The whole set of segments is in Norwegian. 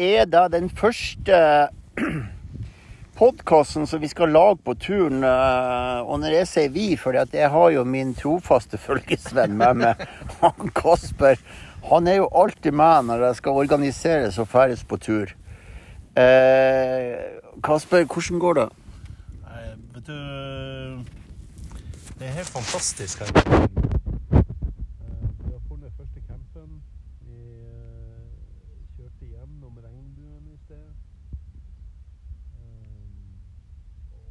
Er da den første podkasten som vi skal lage på turen. eh, Og når jeg sier vi, for jeg har jo min trofaste følgesvenn med meg, han Kasper. Han er jo alltid med når jeg skal organiseres og ferdes på tur. Eh, Kasper, hvordan går det? Nei, vet du Det er helt fantastisk her. Eh, Vi har funnet første campen. Vi eh, kjørte gjennom regnbuen i sted. Eh, Og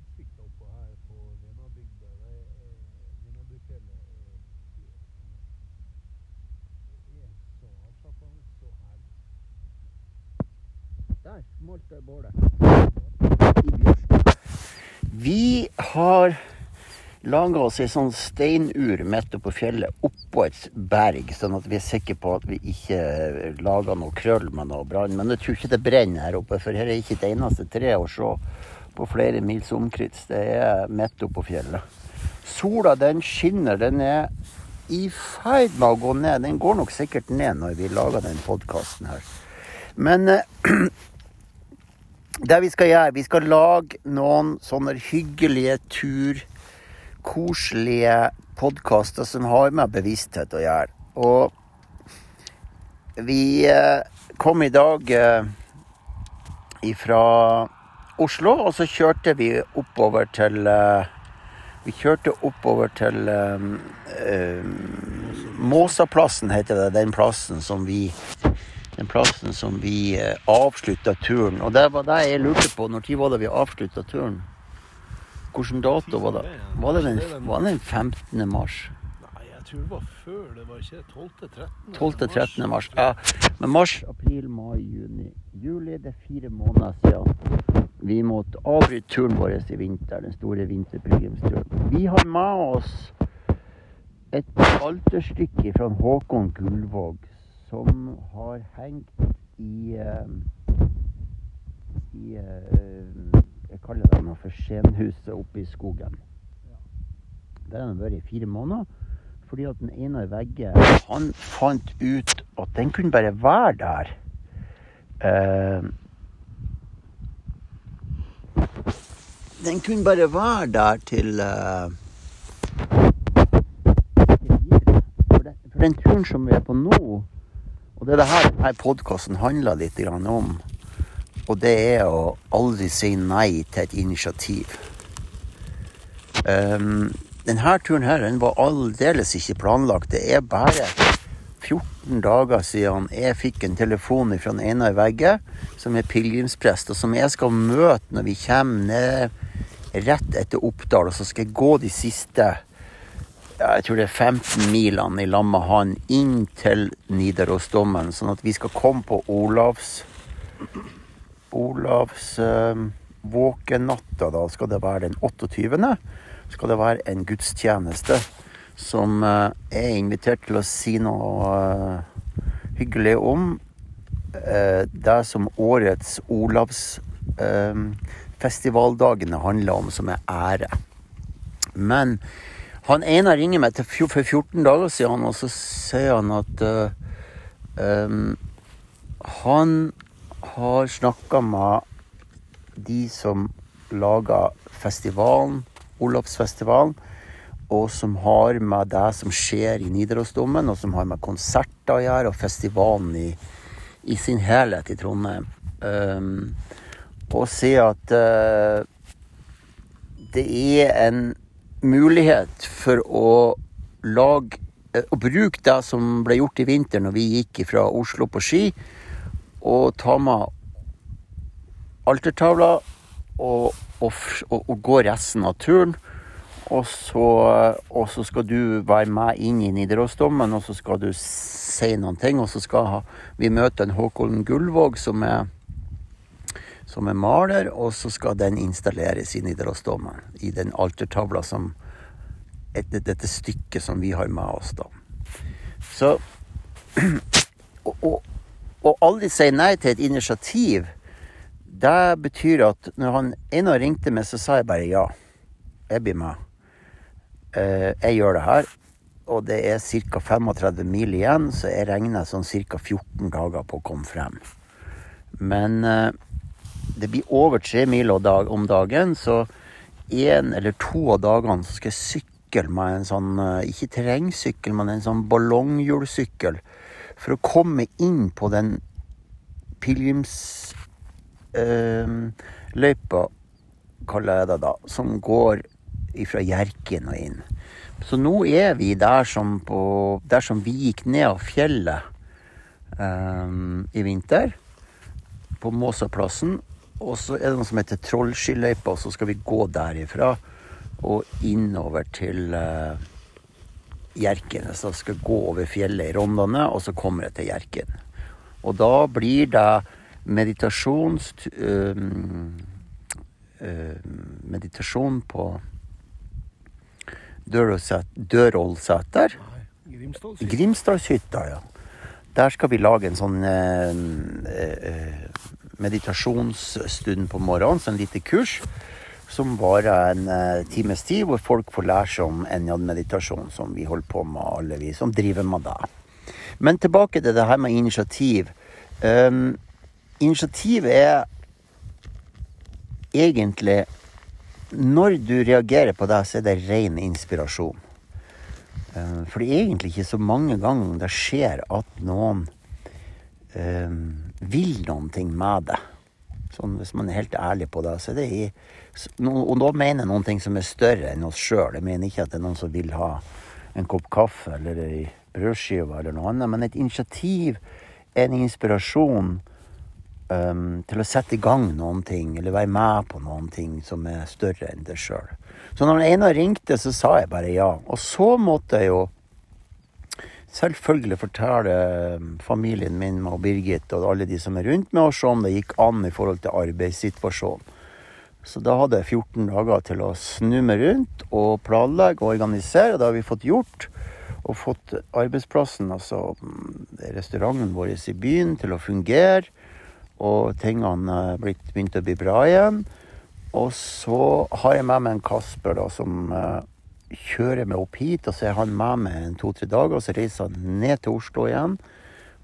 utsikta oppå her på Venabygda, det er Venabufjellet er helt Det er så avslappende, så herlig. Der smalt det bålet. Vi har laga oss ei sånn steinur midt oppå fjellet, oppå et berg, sånn at vi er sikre på at vi ikke lager noe krøll med noe brann. Men jeg tror ikke det brenner her oppe, for her er ikke et eneste tre å se på flere mils omkrets. Det er midt oppå fjellet. Sola den skinner. Den er i ferd med å gå ned. Den går nok sikkert ned når vi lager den podkasten her. Men eh, det vi skal gjøre, vi skal lage noen sånne hyggelige tur, koselige podkaster som har med bevissthet å gjøre. Og vi eh, kom i dag ifra fra Oslo, og så kjørte vi oppover til eh, Vi kjørte oppover til eh, eh, Måsaplassen, heter det. Den plassen som vi den plassen som vi eh, avslutta turen. Og det var det jeg lurte på. Når tid var det vi avslutta turen? Hvilken dato var det? Var det den, var det den 15. mars? Nei, jeg tror det var før. Det var ikke 12.-13. 12.-13. mars. Ja. Men mars, april, mai, juni, juli Det er fire måneder siden vi måtte avbryte turen vår i vinter. Den store vinterpilegrimsturen. Vi har med oss et alterstykke fra Håkon Gullvåg som har hengt i eh, i eh, Jeg kaller det noe for Skjenhuset oppe i skogen. Der har den vært i fire måneder. Fordi at den ene veggen Han fant ut at den kunne bare være der. Eh, den kunne bare være der til for den turen som vi er på nå, og det er det her denne podkasten handler litt om, og det er å aldri si nei til et initiativ. Um, denne turen her, den var aldeles ikke planlagt. Det er bare 14 dager siden jeg fikk en telefon fra Einar Vegge, som er pilegrimsprest, og som jeg skal møte når vi kommer ned rett etter Oppdal, og så skal jeg gå de siste jeg tror det er 15 milene i lag med han inn til Nidarosdommen, sånn at vi skal komme på Olavs Olavs eh, våkenatta. Da skal det være den 28. Skal det være en gudstjeneste som eh, er invitert til å si noe eh, hyggelig om. Det som årets Olavs festivaldagene handler om, som er ære. Men han ene ringer meg for 14 dager siden, og så sier han at uh, um, han har snakka med de som lager festivalen, Olavsfestivalen, og som har med det som skjer i Nidarosdomen, og som har med konserter å gjøre, og festivalen i, i sin helhet i Trondheim. Um, og sier at uh, det er en mulighet for å lage Å bruke det som ble gjort i vinter når vi gikk fra Oslo på ski, og ta med altertavla og, og, og, gå resten av turen. Og så, og så skal du være med inn i Nidarosdomen, og så skal du si noen ting. Og så skal vi møte en Håkon Gullvåg som er som er maler, og så skal den installeres i Nidarosdomen. I den altertavla som et, Dette stykket som vi har med oss, da. Så og, og, og aldri si nei til et initiativ, det betyr at når han ennå ringte meg, så sa jeg bare ja. Jeg blir med. Eh, jeg gjør det her. og det er ca. 35 mil igjen, så jeg regner sånn ca. 14 dager på å komme frem. Men eh, det blir over tre mil om dagen, så én eller to av dagene så skal jeg sykle med en sånn, eh, ikke terrengsykkel, men en sånn ballonghjulsykkel. For å komme inn på den pilegrimsløypa, øh, kaller jeg det da, som går fra Hjerkinn og inn. Så nå er vi der som, på, der som vi gikk ned av fjellet øh, i vinter, på Måsaplassen. Og så er det noe som heter Trollskiløypa, og så skal vi gå derifra og innover til uh, Hjerkinn. Så jeg skal gå over fjellet i Rondane, og så kommer jeg til Hjerken. Og da blir det meditasjons... Um, uh, meditasjon på Dørolsæter. Grimsdalshytta, ja. Der skal vi lage en sånn uh, eh, meditasjonsstund på morgenen, så en lite kurs som varer en eh, times tid, hvor folk får lære seg om enjad-meditasjon, som vi holder på med, alle vi som driver med det. Men tilbake til det her med initiativ. Um, initiativ er egentlig Når du reagerer på det, så er det ren inspirasjon. Um, for det er egentlig ikke så mange ganger det skjer at noen uh, vil noen ting med det. Sånn, hvis man er helt ærlig på det, så det i Og da mener jeg noen ting som er større enn oss sjøl. Jeg mener ikke at det er noen som vil ha en kopp kaffe eller ei brødskive eller noe annet, men et initiativ en inspirasjon um, til å sette i gang noen ting, eller være med på noen ting som er større enn deg sjøl. Så når Einar ringte, så sa jeg bare ja. Og så måtte jeg jo selvfølgelig forteller familien min og Birgit og alle de som er rundt med oss, om det gikk an i forhold til arbeidssituasjonen. Så da hadde jeg 14 dager til å snu meg rundt og planlegge og organisere. Og det har vi fått gjort. Og fått arbeidsplassen, altså restauranten vår i byen, til å fungere. Og tingene er blitt, begynt å bli bra igjen. Og så har jeg med meg en Kasper da, som kjører meg opp hit. Og så er han med meg en to-tre dager, og så reiser han ned til Oslo igjen.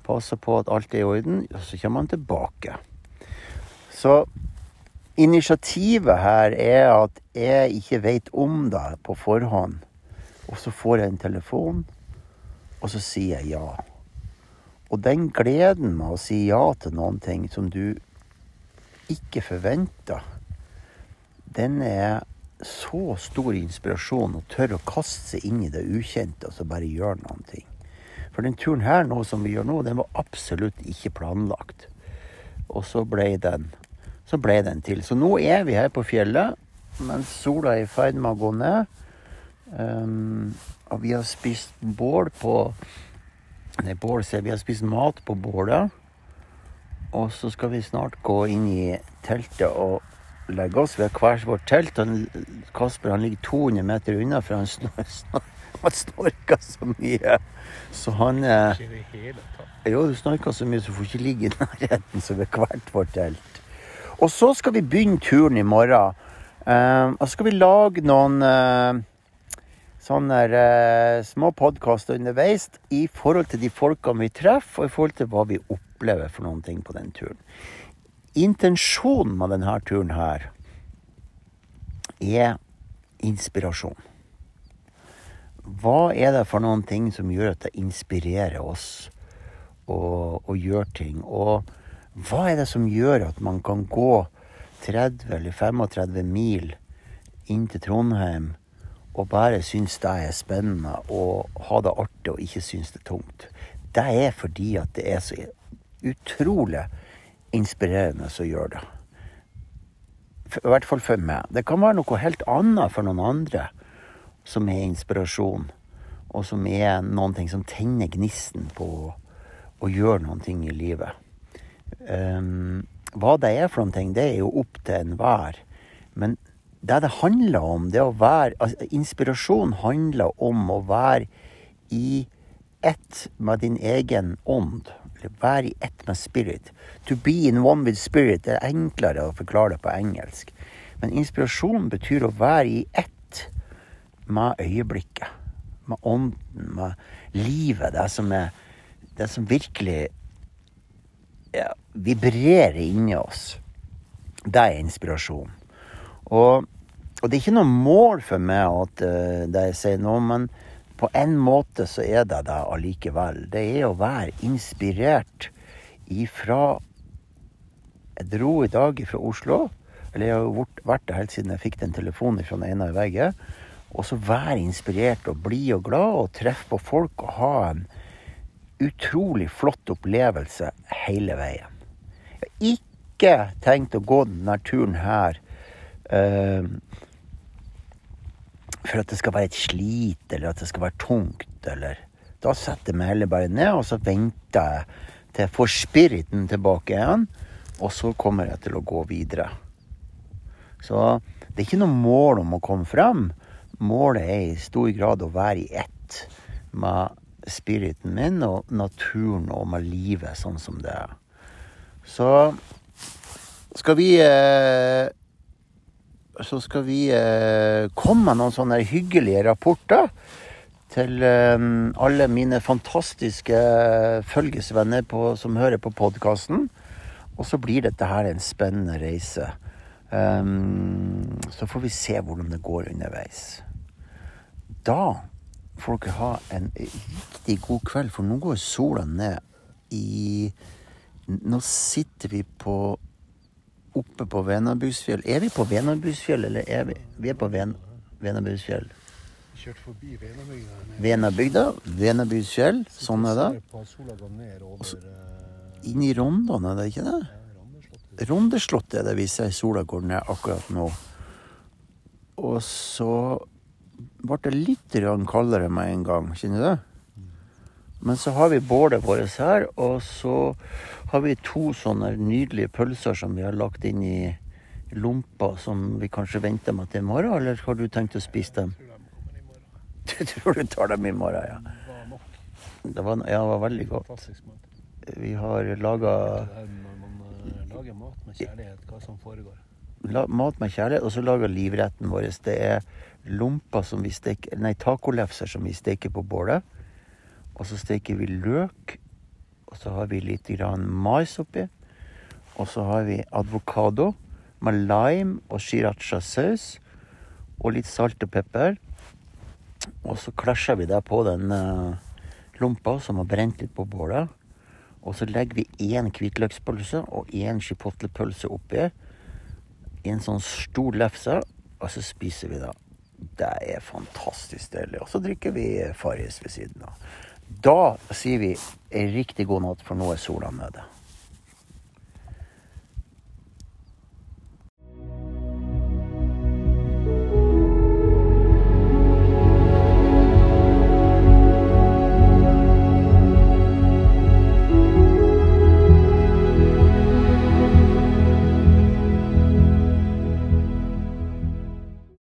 Passer på at alt er i orden, og så kommer han tilbake. Så initiativet her er at jeg ikke vet om det på forhånd. Og så får jeg en telefon, og så sier jeg ja. Og den gleden med å si ja til noen ting som du ikke forventer, den er så stor inspirasjon å tørre å kaste seg inn i det ukjente og så bare gjøre noen ting. For den turen her nå som vi gjør nå, den var absolutt ikke planlagt. Og så ble den så ble den til. Så nå er vi her på fjellet mens sola er i ferd med å gå ned. Um, og vi har spist bål på Nei, bål, ser vi har spist mat på bålet. Og så skal vi snart gå inn i teltet og legge oss. ved hvert vårt telt. Han, Kasper han ligger 200 meter unna, for han, snor, snor, han snorker så mye. Så han eh, Jo, du snorker så mye, så får ikke ligge i nærheten, så ved hvert vårt telt. Og så skal vi begynne turen i morgen. Eh, og så skal vi lage noen eh, sånne eh, små podkaster underveis i forhold til de folkene vi treffer, og i forhold til hva vi opplever for noen ting på den turen. Intensjonen med denne turen her er inspirasjon. Hva er det for noen ting som gjør at det inspirerer oss å, å gjøre ting? Og hva er det som gjør at man kan gå 30 eller 35 mil inn til Trondheim og bare synes det er spennende og ha det artig og ikke synes det er tungt? Det er fordi at det er så utrolig inspirerende å gjøre det. I hvert fall for meg. Det kan være noe helt annet for noen andre som er inspirasjon, og som er noen ting som tenner gnisten på å gjøre noen ting i livet. Um, hva det er for noen ting, det er jo opp til enhver. Men det det handler om, det å være altså, Inspirasjon handler om å være i ett med din egen ånd. Eller være i ett med spirit. To be in one with spirit det er enklere å forklare det på engelsk. Men inspirasjon betyr å være i ett med øyeblikket. med ånden, med livet. Det som, er, det som virkelig ja, vibrerer inni oss. Det er inspirasjon. Og, og, det er ikke noe mål for meg at uh, det jeg sier nå, men på en måte så er det det allikevel. Det er å være inspirert ifra Jeg dro i dag fra Oslo. Eller jeg har vært det helt siden jeg fikk den telefonen fra den ene veggen. Og så være inspirert og blid og glad og treffe på folk og ha en utrolig flott opplevelse hele veien. Jeg har ikke tenkt å gå denne turen her uh, for at det skal være et slit, eller at det skal være tungt, eller Da setter jeg meg heller bare ned, og så venter jeg til jeg får spiriten tilbake igjen, og så kommer jeg til å gå videre. Så det er ikke noe mål om å komme frem. Målet er i stor grad å være i ett med spiriten min og naturen og med livet sånn som det er. Så skal vi eh, så skal vi eh, komme med noen sånne hyggelige rapporter til eh, alle mine fantastiske følgesvenner på, som hører på podkasten. Og så blir dette her en spennende reise. Så får vi se hvordan det går underveis. Da får dere ha en riktig god kveld, for nå går sola ned i Nå sitter vi på oppe på Venabusfjell. Er vi på Venabusfjell, eller er vi, vi er på Ven, Venabusfjell? Kjørt forbi Venabygda. Venabygda, Venabusfjell, sånn er det. Over eh, Inn i Rondane, er det ikke det? Rondeslottet er det vi ser sola går ned akkurat nå. Og så ble det litt kaldere med en gang, kjenner du det? Men så har vi bålet vårt her, og så har vi to sånne nydelige pølser som vi har lagt inn i lompa, som vi kanskje venter med til i morgen, eller har du tenkt å spise dem? Du tror du tar dem i morgen, ja. Det var. Ja, det var veldig godt. Vi har laga eh, lager mat med kjærlighet, hva som foregår. la, mat med kjærlighet, og så lager livretten vår. Det er lomper som vi steker Nei, tacolefser som vi steker på bålet. Og så steker vi løk, og så har vi litt grann mais oppi. Og så har vi avokado med lime og sriracha-saus og litt salt og pepper. Og så klasjer vi det på den uh, lompa som har brent litt på bålet. Og så legger vi én hvitløkspølse og én chipotlepølse oppi i en sånn stor lefse, og så spiser vi det. Det er fantastisk deilig. Og så drikker vi Farris ved siden av. Da sier vi riktig god natt, for nå er sola nede.